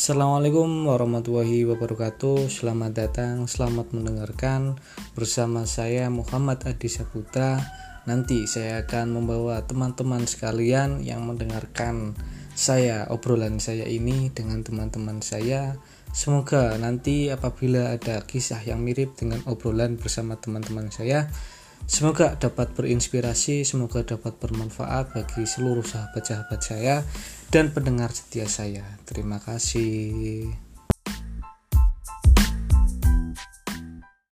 Assalamualaikum warahmatullahi wabarakatuh. Selamat datang, selamat mendengarkan Bersama saya Muhammad Adi Saputra. Nanti saya akan membawa teman-teman sekalian Yang mendengarkan saya Obrolan saya ini dengan teman-teman saya. Semoga nanti apabila ada kisah yang mirip dengan obrolan bersama teman-teman saya Semoga dapat berinspirasi, semoga dapat bermanfaat bagi seluruh sahabat-sahabat saya dan pendengar setia saya. Terima kasih.